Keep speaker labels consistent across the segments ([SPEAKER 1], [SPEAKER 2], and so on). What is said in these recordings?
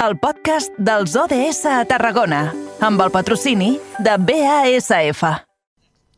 [SPEAKER 1] el podcast dels ODS a Tarragona, amb el patrocini de BASF.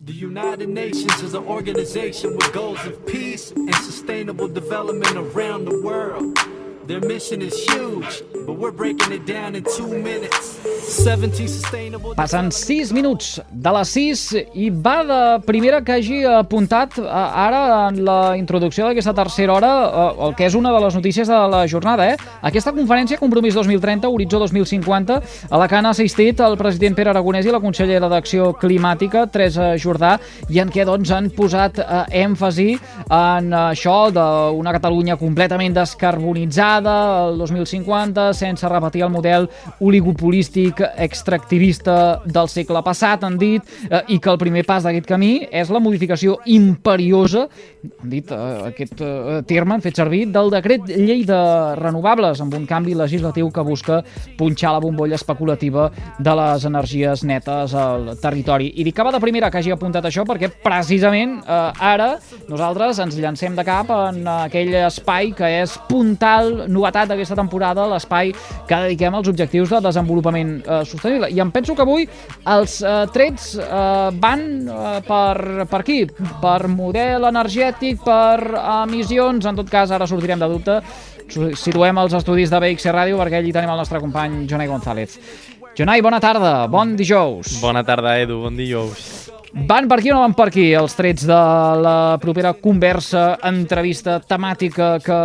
[SPEAKER 2] The United Nations is an organization with goals of peace and sustainable development around the world. Their mission is huge, but we're breaking it down in two minutes. 17 sustainable...
[SPEAKER 3] Passen 6 minuts de les 6 i va de primera que hagi apuntat eh, ara en la introducció d'aquesta tercera hora eh, el que és una de les notícies de la jornada. Eh? Aquesta conferència Compromís 2030, Horitzó 2050, a la que han assistit el president Pere Aragonès i la consellera d'Acció Climàtica, Teresa Jordà, i en què doncs, han posat eh, èmfasi en això d'una Catalunya completament descarbonitzada, el 2050, sense repetir el model oligopolístic extractivista del segle passat, han dit, eh, i que el primer pas d'aquest camí és la modificació imperiosa, han dit eh, aquest eh, terme, han fet servir, del decret llei de renovables, amb un canvi legislatiu que busca punxar la bombolla especulativa de les energies netes al territori. I dic que va de primera que hagi apuntat això perquè precisament eh, ara nosaltres ens llancem de cap en aquell espai que és puntal novetat d'aquesta temporada, l'espai que dediquem als objectius de desenvolupament eh, sostenible. I em penso que avui els eh, trets eh, van eh, per, per aquí, per model energètic, per emissions, en tot cas ara sortirem de dubte, situem els estudis de BXC Ràdio perquè allí tenim el nostre company Jonai González. Jonai, bona tarda, bon dijous.
[SPEAKER 4] Bona tarda, Edu, bon dijous.
[SPEAKER 3] Van per aquí o no van per aquí els trets de la propera conversa, entrevista temàtica que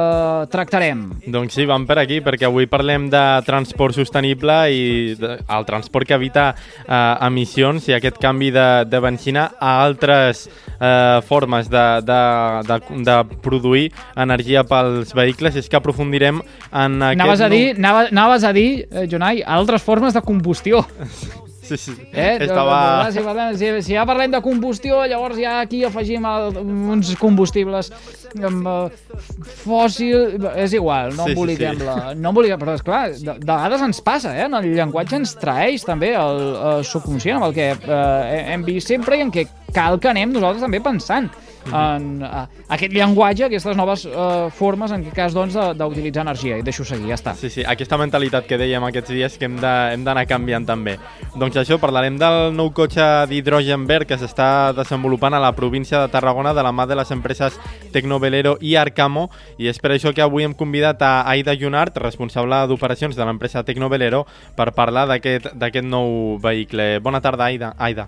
[SPEAKER 3] tractarem?
[SPEAKER 4] Doncs sí, van per aquí, perquè avui parlem de transport sostenible i de, el transport que evita eh, emissions i aquest canvi de, de benzina a altres eh, formes de, de, de, de produir energia pels vehicles. És que aprofundirem en aquest...
[SPEAKER 3] Anaves a dir, anaves, anaves a dir eh, Jonai, altres formes de combustió.
[SPEAKER 4] Sí, sí.
[SPEAKER 3] Eh?
[SPEAKER 4] Estava...
[SPEAKER 3] Si, si, si ja parlem de combustió, llavors ja aquí afegim el, uns combustibles amb, uh, fòssil... És igual, no
[SPEAKER 4] Sí, sí,
[SPEAKER 3] emboliquem
[SPEAKER 4] sí.
[SPEAKER 3] la... No emboliquem, però esclar, de, de vegades ens passa, eh? En el llenguatge ens traeix també el, el subconscient, amb el que eh, hem vist sempre i en què cal que anem nosaltres també pensant en uh, aquest llenguatge, aquestes noves uh, formes, en aquest cas, doncs, d'utilitzar energia. I deixo seguir, ja està.
[SPEAKER 4] Sí, sí, aquesta mentalitat que dèiem aquests dies que hem d'anar canviant també. Doncs això, parlarem del nou cotxe d'hidrogen verd que s'està desenvolupant a la província de Tarragona de la mà de les empreses Tecnovelero i Arcamo i és per això que avui hem convidat a Aida Junart, responsable d'operacions de l'empresa Tecnovelero, per parlar d'aquest nou vehicle. Bona tarda, Aida. Aida.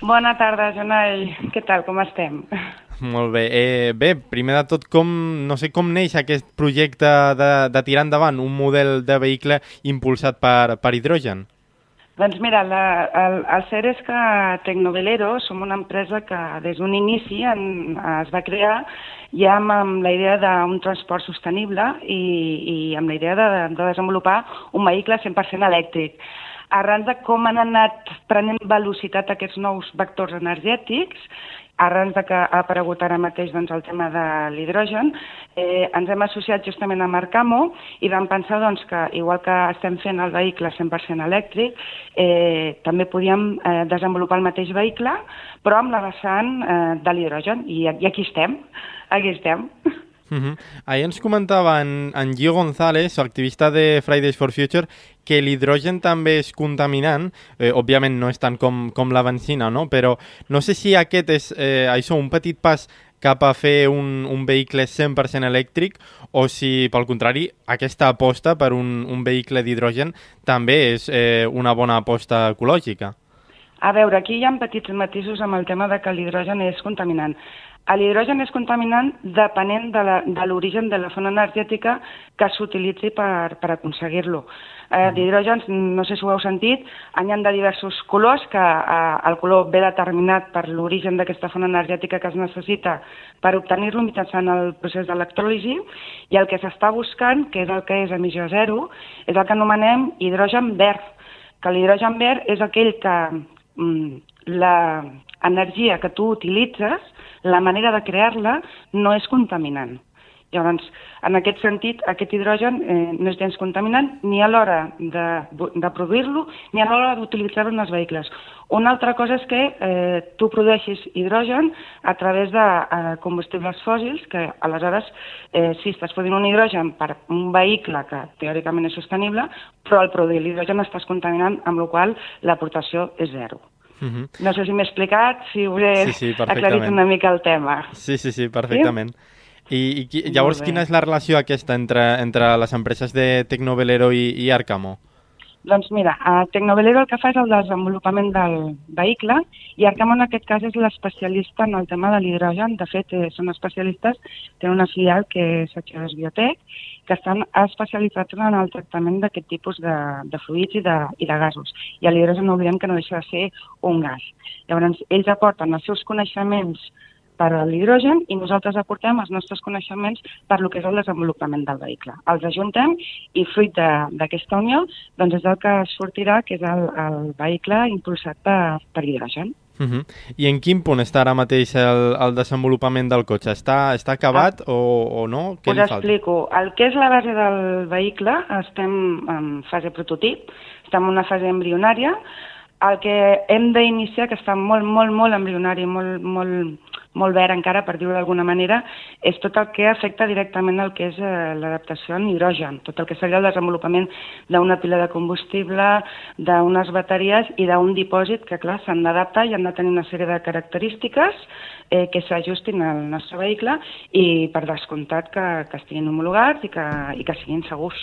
[SPEAKER 5] Bona tarda, Jonai. Què tal, com estem?
[SPEAKER 4] Molt bé. Eh, bé, primer de tot, com, no sé com neix aquest projecte de, de tirar endavant un model de vehicle impulsat per, per hidrogen?
[SPEAKER 5] Doncs mira, la, el, el cert és que Tecnovelero som una empresa que des d'un inici en, es va crear ja amb, amb la idea d'un transport sostenible i, i amb la idea de, de desenvolupar un vehicle 100% elèctric. Arran de com han anat prenent velocitat aquests nous vectors energètics, arran de que ha aparegut ara mateix doncs, el tema de l'hidrogen, eh, ens hem associat justament amb Arcamo i vam pensar doncs, que, igual que estem fent el vehicle 100% elèctric, eh, també podíem eh, desenvolupar el mateix vehicle, però amb la vessant eh, de l'hidrogen. I, I aquí estem, aquí estem.
[SPEAKER 4] Uh -huh. Ahir ens comentava en, en Gio González, activista de Fridays for Future, que l'hidrogen també és contaminant, eh, òbviament no és tant com, com la benzina, no? però no sé si aquest és eh, això, un petit pas cap a fer un, un vehicle 100% elèctric o si, pel contrari, aquesta aposta per un, un vehicle d'hidrogen també és eh, una bona aposta ecològica.
[SPEAKER 5] A veure, aquí hi ha petits matisos amb el tema de que l'hidrogen és contaminant. L'hidrogen és contaminant depenent de l'origen de, de la font energètica que s'utilitzi per, per aconseguir-lo. Eh, D'hidrògens, no sé si ho heu sentit, n'hi ha de diversos colors, que eh, el color ve determinat per l'origen d'aquesta font energètica que es necessita per obtenir-lo mitjançant el procés d'electròlisi, i el que s'està buscant, que és el que és emissió zero, és el que anomenem hidrogen verd, que l'hidrogen verd és aquell que mm, la energia que tu utilitzes, la manera de crear-la, no és contaminant. Llavors, en aquest sentit, aquest hidrogen eh, no és gens contaminant ni a l'hora de, de produir-lo ni a l'hora d'utilitzar-lo en els vehicles. Una altra cosa és que eh, tu produeixis hidrogen a través de eh, combustibles fòssils, que aleshores eh, sí, estàs produint un hidrogen per un vehicle que teòricament és sostenible, però al produir l'hidrogen estàs contaminant, amb la qual l'aportació és zero. Uh -huh. No sé si m'he explicat, si us he sí, sí, aclarit una mica el tema.
[SPEAKER 4] Sí, sí, sí, perfectament. Sí? I, i llavors, quina és la relació aquesta entre, entre les empreses de Tecnovelero i, i Arcamo?
[SPEAKER 5] Doncs mira, a Tecnovelero el que fa és el desenvolupament del vehicle i Arcamo en aquest cas és l'especialista en el tema de l'hidrogen. De fet, eh, són especialistes, tenen una filial que és H2 Biotech, que estan especialitzats en el tractament d'aquest tipus de, de fluids i de, i de gasos. I l'hidrogen no oblidem que no deixa de ser un gas. Llavors, ells aporten els seus coneixements per a l'hidrogen i nosaltres aportem els nostres coneixements per lo que és el desenvolupament del vehicle. Els ajuntem i fruit d'aquesta unió doncs és el que sortirà, que és el, el vehicle impulsat per, per hidrogen.
[SPEAKER 4] Uh -huh. I en quin punt està ara mateix el, el desenvolupament del cotxe? Està, està acabat ah. o, o no?
[SPEAKER 5] Què Us explico. El que és la base del vehicle, estem en fase prototip, estem en una fase embrionària, el que hem d'iniciar, que està molt, molt, molt embrionari, molt, molt, molt verd encara, per dir-ho d'alguna manera, és tot el que afecta directament el que és eh, l'adaptació en hidrogen, tot el que seria el desenvolupament d'una pila de combustible, d'unes bateries i d'un dipòsit que, clar, s'han d'adaptar i han de tenir una sèrie de característiques eh, que s'ajustin al nostre vehicle i, per descomptat, que, que estiguin homologats i que, i que siguin segurs.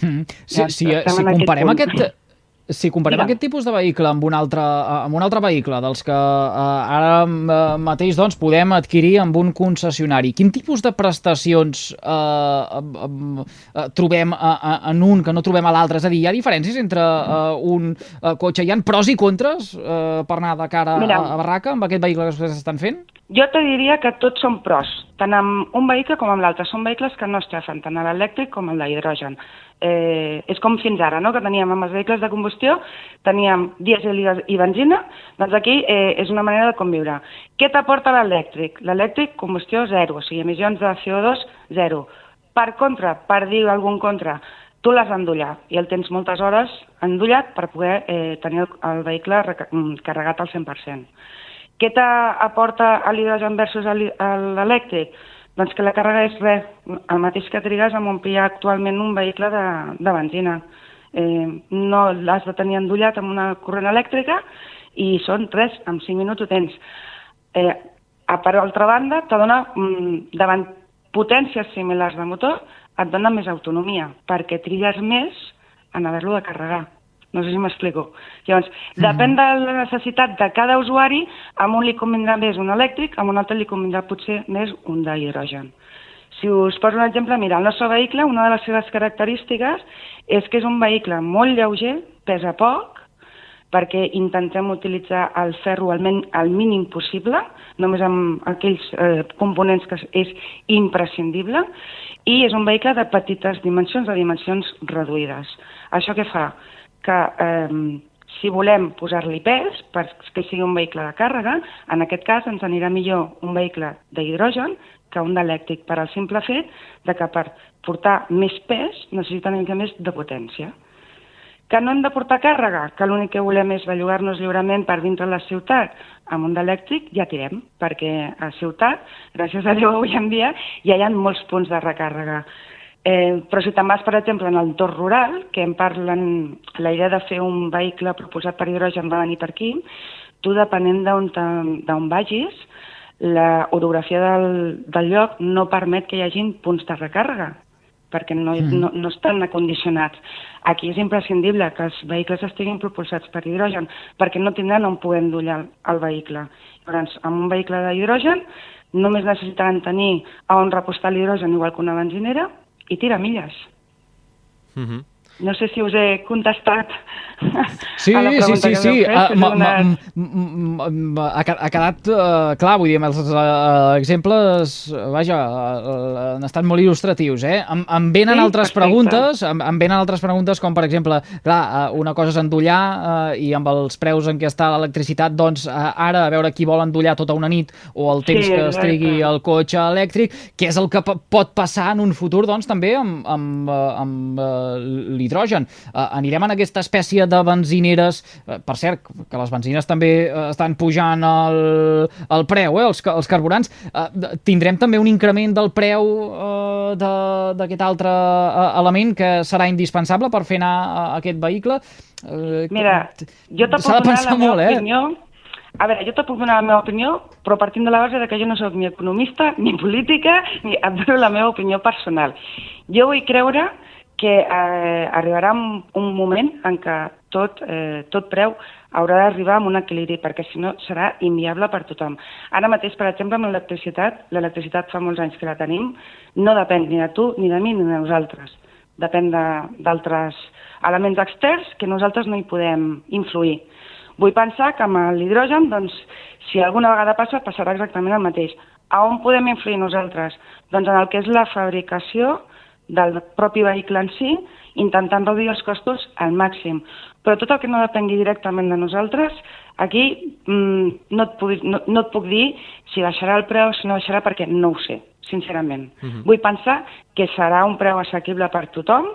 [SPEAKER 3] Mm. Si, si, si comparem aquest, si comparem aquest tipus de vehicle amb un altre, eh, amb un altre vehicle dels que eh, ara eh, mateix doncs, podem adquirir amb un concessionari, quin tipus de prestacions eh, eh, trobem eh, en un que no trobem a l'altre? És a dir, hi ha diferències entre eh, un eh, cotxe? Hi ha pros i contres eh, per anar de cara Mira. a, a barraca amb aquest vehicle que vostès estan fent?
[SPEAKER 5] Jo te diria que tots són pros, tant amb un vehicle com amb l'altre. Són vehicles que no es trefen tant l'elèctric com a l'hidrogen eh, és com fins ara, no? que teníem amb els vehicles de combustió, teníem dièsel i benzina, doncs aquí eh, és una manera de conviure. Què t'aporta l'elèctric? L'elèctric, combustió zero, o sigui, emissions de CO2 zero. Per contra, per dir algun contra, tu l'has d'endollar i el tens moltes hores endollat per poder eh, tenir el, el vehicle mm, carregat al 100%. Què t'aporta l'hidrogen versus l'elèctric? Doncs que la càrrega és res, el mateix que trigues amb omplir actualment un vehicle de, de benzina. Eh, no l'has de tenir endollat amb una corrent elèctrica i són res, en 5 minuts ho tens. Eh, a per altra banda, te dona, mm, davant potències similars de motor, et dona més autonomia, perquè trigues més en haver-lo de carregar. No sé si m'explico. Llavors, mm. depèn de la necessitat de cada usuari, amb un li convindrà més un elèctric, amb un altre li convindrà potser més un d'hidrogen. Si us poso un exemple, mira, el nostre vehicle, una de les seves característiques és que és un vehicle molt lleuger, pesa poc, perquè intentem utilitzar el ferro al, men, al mínim possible, només amb aquells eh, components que és imprescindible, i és un vehicle de petites dimensions, de dimensions reduïdes. Això què fa? Que eh, si volem posar-li pes perquè sigui un vehicle de càrrega, en aquest cas ens anirà millor un vehicle d'hidrogen que un d'elèctric per al simple fet de que per portar més pes necessita una mica més de potència. Que no hem de portar càrrega, que l'únic que volem és bellugar-nos lliurement per dintre la ciutat amb un d'elèctric, ja tirem, perquè a ciutat, gràcies a Déu avui en dia, ja hi ha molts punts de recàrrega. Eh, però si te'n vas, per exemple, en l'entorn rural, que em parlen la idea de fer un vehicle propulsat per hidrogen va venir per aquí, tu, depenent d'on vagis, la orografia del, del lloc no permet que hi hagin punts de recàrrega, perquè no, mm. no, no estan acondicionats. Aquí és imprescindible que els vehicles estiguin propulsats per hidrogen, perquè no tindran on poder endollar el, el vehicle. Llavors, amb un vehicle d'hidrogen només necessitaran tenir on repostar l'hidrogen igual que una benzinera, i tira milles. Uh mhm. -huh. No sé si us he contestat
[SPEAKER 3] Sí,
[SPEAKER 5] a la
[SPEAKER 3] sí,
[SPEAKER 5] pregunta
[SPEAKER 3] sí,
[SPEAKER 5] que
[SPEAKER 3] sí.
[SPEAKER 5] m'heu fet,
[SPEAKER 3] Uh,
[SPEAKER 5] una-
[SPEAKER 3] ha, quedat uh, clar, vull dir, els uh, exemples, vaja, uh, han estat molt il·lustratius, eh? Em, em venen
[SPEAKER 5] Sí,
[SPEAKER 3] altres
[SPEAKER 5] perfecte.
[SPEAKER 3] preguntes, em, em venen altres preguntes com, per exemple, clar, uh, una cosa és endollar uh, i amb els preus en què està l'electricitat, doncs uh, ara a veure qui vol endollar tota una nit o el temps
[SPEAKER 5] Sí,
[SPEAKER 3] que es trigui el cotxe elèctric, què és el que po- pot passar en un futur, doncs, també amb, amb, amb uh, l'hidrogen. Uh, anirem en aquesta espècie de benzineres, uh, per cert, que les benzines també uh, estan pujant el, el preu, eh, els, els carburants. Uh, tindrem també un increment del preu de- d'aquest altre uh, element que serà indispensable per fer anar uh, aquest vehicle. Uh,
[SPEAKER 5] Mira, jo
[SPEAKER 3] de
[SPEAKER 5] puc donar la meva
[SPEAKER 3] molt, eh?
[SPEAKER 5] opinió. A veure, jo te puc donar la meva opinió, però partint de la base de que jo no sóc ni economista, ni política, ni et dono la meva opinió personal. Jo vull creure que eh, arribarà un, moment en què tot, eh, tot preu haurà d'arribar a un equilibri, perquè si no serà inviable per tothom. Ara mateix, per exemple, amb l'electricitat, l'electricitat fa molts anys que la tenim, no depèn ni de tu, ni de mi, ni de nosaltres. Depèn de- d'altres elements externs que nosaltres no hi podem influir. Vull pensar que amb l'hidrogen, doncs, si alguna vegada passa, passarà exactament el mateix. A on podem influir nosaltres? Doncs en el que és la fabricació del propi vehicle en si, intentant reduir els costos al màxim. Però tot el que no depengui directament de nosaltres, aquí mm, no, et puc, no, no et puc dir si baixarà el preu, si no baixarà, perquè no ho sé, sincerament. Vull pensar que serà un preu assequible per tothom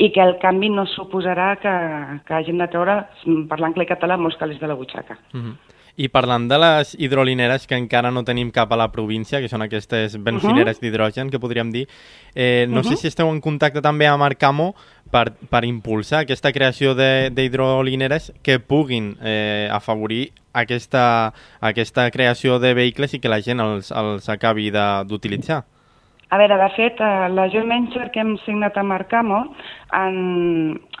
[SPEAKER 5] i que el canvi no suposarà que, que hagin de treure, parlant clar català, molts calés de la butxaca.
[SPEAKER 4] Mhm. I parlant de les hidrolineres que encara no tenim cap a la província, que són aquestes benzineres d'hidrogen, que podríem dir, eh, no sé si esteu en contacte també amb Arcamo per, per impulsar aquesta creació de- d'hidrolineres que puguin eh, afavorir aquesta, aquesta creació de vehicles i que la gent els, els acabi d'utilitzar.
[SPEAKER 5] A veure, de fet, eh, la joint venture que hem signat amb Arcamo, en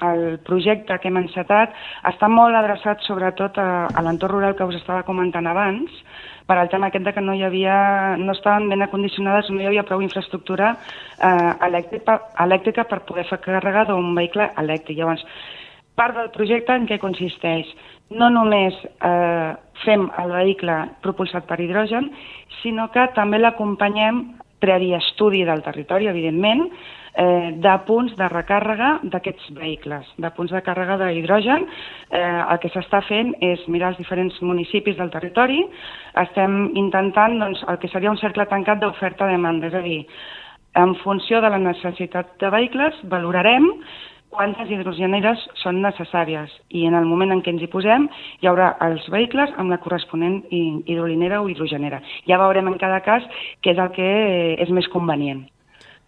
[SPEAKER 5] el projecte que hem encetat, està molt adreçat sobretot a, a l'entorn rural que us estava comentant abans, per al tema aquest de que no hi havia, no estaven ben acondicionades, no hi havia prou infraestructura eh, elèctrica, elèctrica per poder fer càrrega d'un vehicle elèctric. Llavors, part del projecte en què consisteix? No només eh, fem el vehicle propulsat per hidrogen, sinó que també l'acompanyem previ estudi del territori, evidentment, eh, de punts de recàrrega d'aquests vehicles, de punts de càrrega d'hidrogen. Eh, el que s'està fent és mirar els diferents municipis del territori. Estem intentant doncs, el que seria un cercle tancat d'oferta-demanda, és a dir, en funció de la necessitat de vehicles, valorarem quantes hidrogeneres són necessàries i en el moment en què ens hi posem hi haurà els vehicles amb la corresponent hi- hidrolinera o hidrogenera. Ja veurem en cada cas què és el que és més convenient.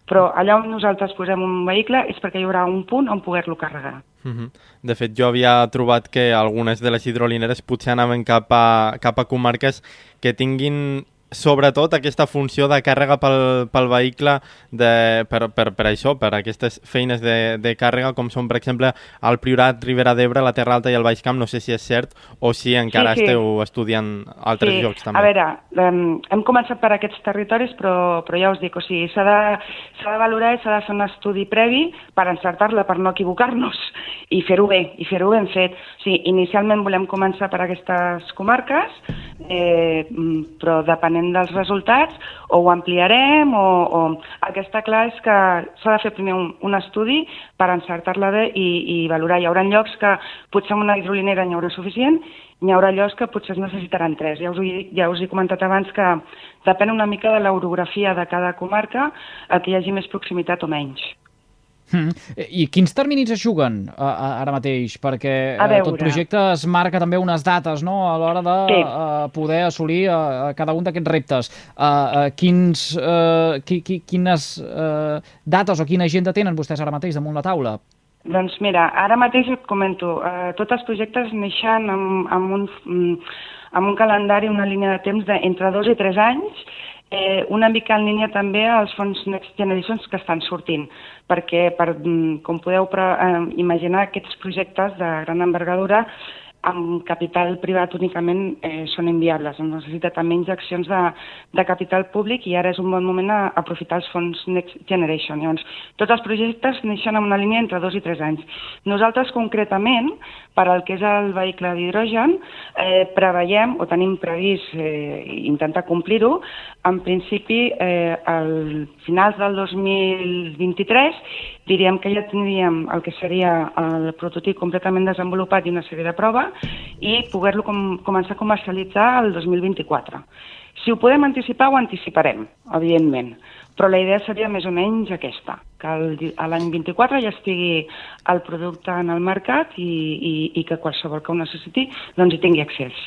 [SPEAKER 5] Però allà on nosaltres posem un vehicle és perquè hi haurà un punt on poder-lo carregar.
[SPEAKER 4] Mhm. De fet, jo havia trobat que algunes de les hidrolineres potser anaven cap a, cap a comarques que tinguin sobretot aquesta funció de càrrega pel, pel vehicle de, per, per, per això, per aquestes feines de, de càrrega, com són, per exemple, el Priorat, Ribera d'Ebre, la Terra Alta i el Baix Camp, no sé si és cert o si encara
[SPEAKER 5] sí.
[SPEAKER 4] esteu estudiant altres
[SPEAKER 5] sí.
[SPEAKER 4] llocs també.
[SPEAKER 5] A veure, hem començat per aquests territoris, però, però ja us dic, o sigui, s'ha de, s'ha de valorar i s'ha de fer un estudi previ per encertar-la, per no equivocar-nos i fer-ho bé, i fer-ho ben fet. O sigui, inicialment volem començar per aquestes comarques, eh, mm, però depenent dels resultats o ho ampliarem o, o el que està clar és que s'ha de fer primer un, un estudi per encertar-la bé i, i valorar. Hi haurà llocs que potser amb una hidrolinera n'hi haurà suficient, n'hi haurà llocs que potser es necessitaran tres. Ja us, he, ja us he comentat abans que depèn una mica de l'orografia de cada comarca el que hi hagi més proximitat o menys.
[SPEAKER 3] Mm. I quins terminis es juguen ara mateix? Perquè
[SPEAKER 5] A
[SPEAKER 3] uh, tot projecte es marca també unes dates no? a l'hora de
[SPEAKER 5] Sí.
[SPEAKER 3] uh, poder assolir uh, cada un d'aquests reptes. Quins, qui, qui, quines dates o quina agenda tenen vostès ara mateix damunt la taula?
[SPEAKER 5] Doncs mira, ara mateix et comento, eh, tots els projectes neixen amb, amb, un, mm, amb un calendari, una línia de temps d'entre dos i tres anys, eh, una mica en línia també als fons Next Generations que estan sortint, perquè, per, mm, com podeu eh, imaginar, aquests projectes de gran envergadura amb capital privat únicament eh, són inviables. Es necessita també injeccions de, de capital públic i ara és un bon moment a, a aprofitar els fons Next Generation. Llavors, tots els projectes neixen en una línia entre dos i tres anys. Nosaltres, concretament, per al que és el vehicle d'hidrogen, eh, preveiem o tenim previst eh, intentar complir-ho, en principi, eh, al finals del 2023, diríem que ja tindríem el que seria el prototip completament desenvolupat i una sèrie de prova i poder-lo com, començar a comercialitzar el 2024. Si ho podem anticipar, ho anticiparem, evidentment, però la idea seria més o menys aquesta, que l'any 24 ja estigui el producte en el mercat i, i, i que qualsevol que ho necessiti doncs hi tingui accés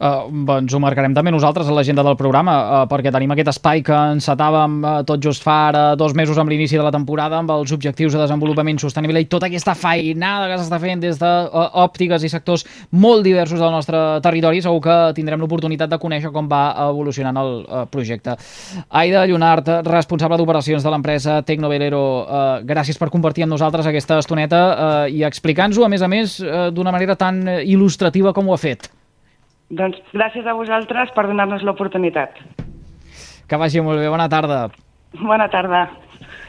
[SPEAKER 3] eh, doncs ho marcarem també nosaltres a l'agenda del programa, eh, perquè tenim aquest espai que encetàvem eh, tot just fa ara dos mesos amb l'inici de la temporada amb els objectius de desenvolupament sostenible i tota aquesta feinada que s'està fent des d'òptiques i sectors molt diversos del nostre territori, segur que tindrem l'oportunitat de conèixer com va evolucionant el eh, projecte. Aida Llonart, responsable d'operacions de l'empresa Tecnovelero, eh, gràcies per compartir amb nosaltres aquesta estoneta eh, i explicar-nos-ho, a més a més, eh, d'una manera tan il·lustrativa com ho ha fet.
[SPEAKER 5] Doncs gràcies a vosaltres per donar-nos l'oportunitat.
[SPEAKER 3] Que vagi molt bé. Bona tarda.
[SPEAKER 5] Bona tarda.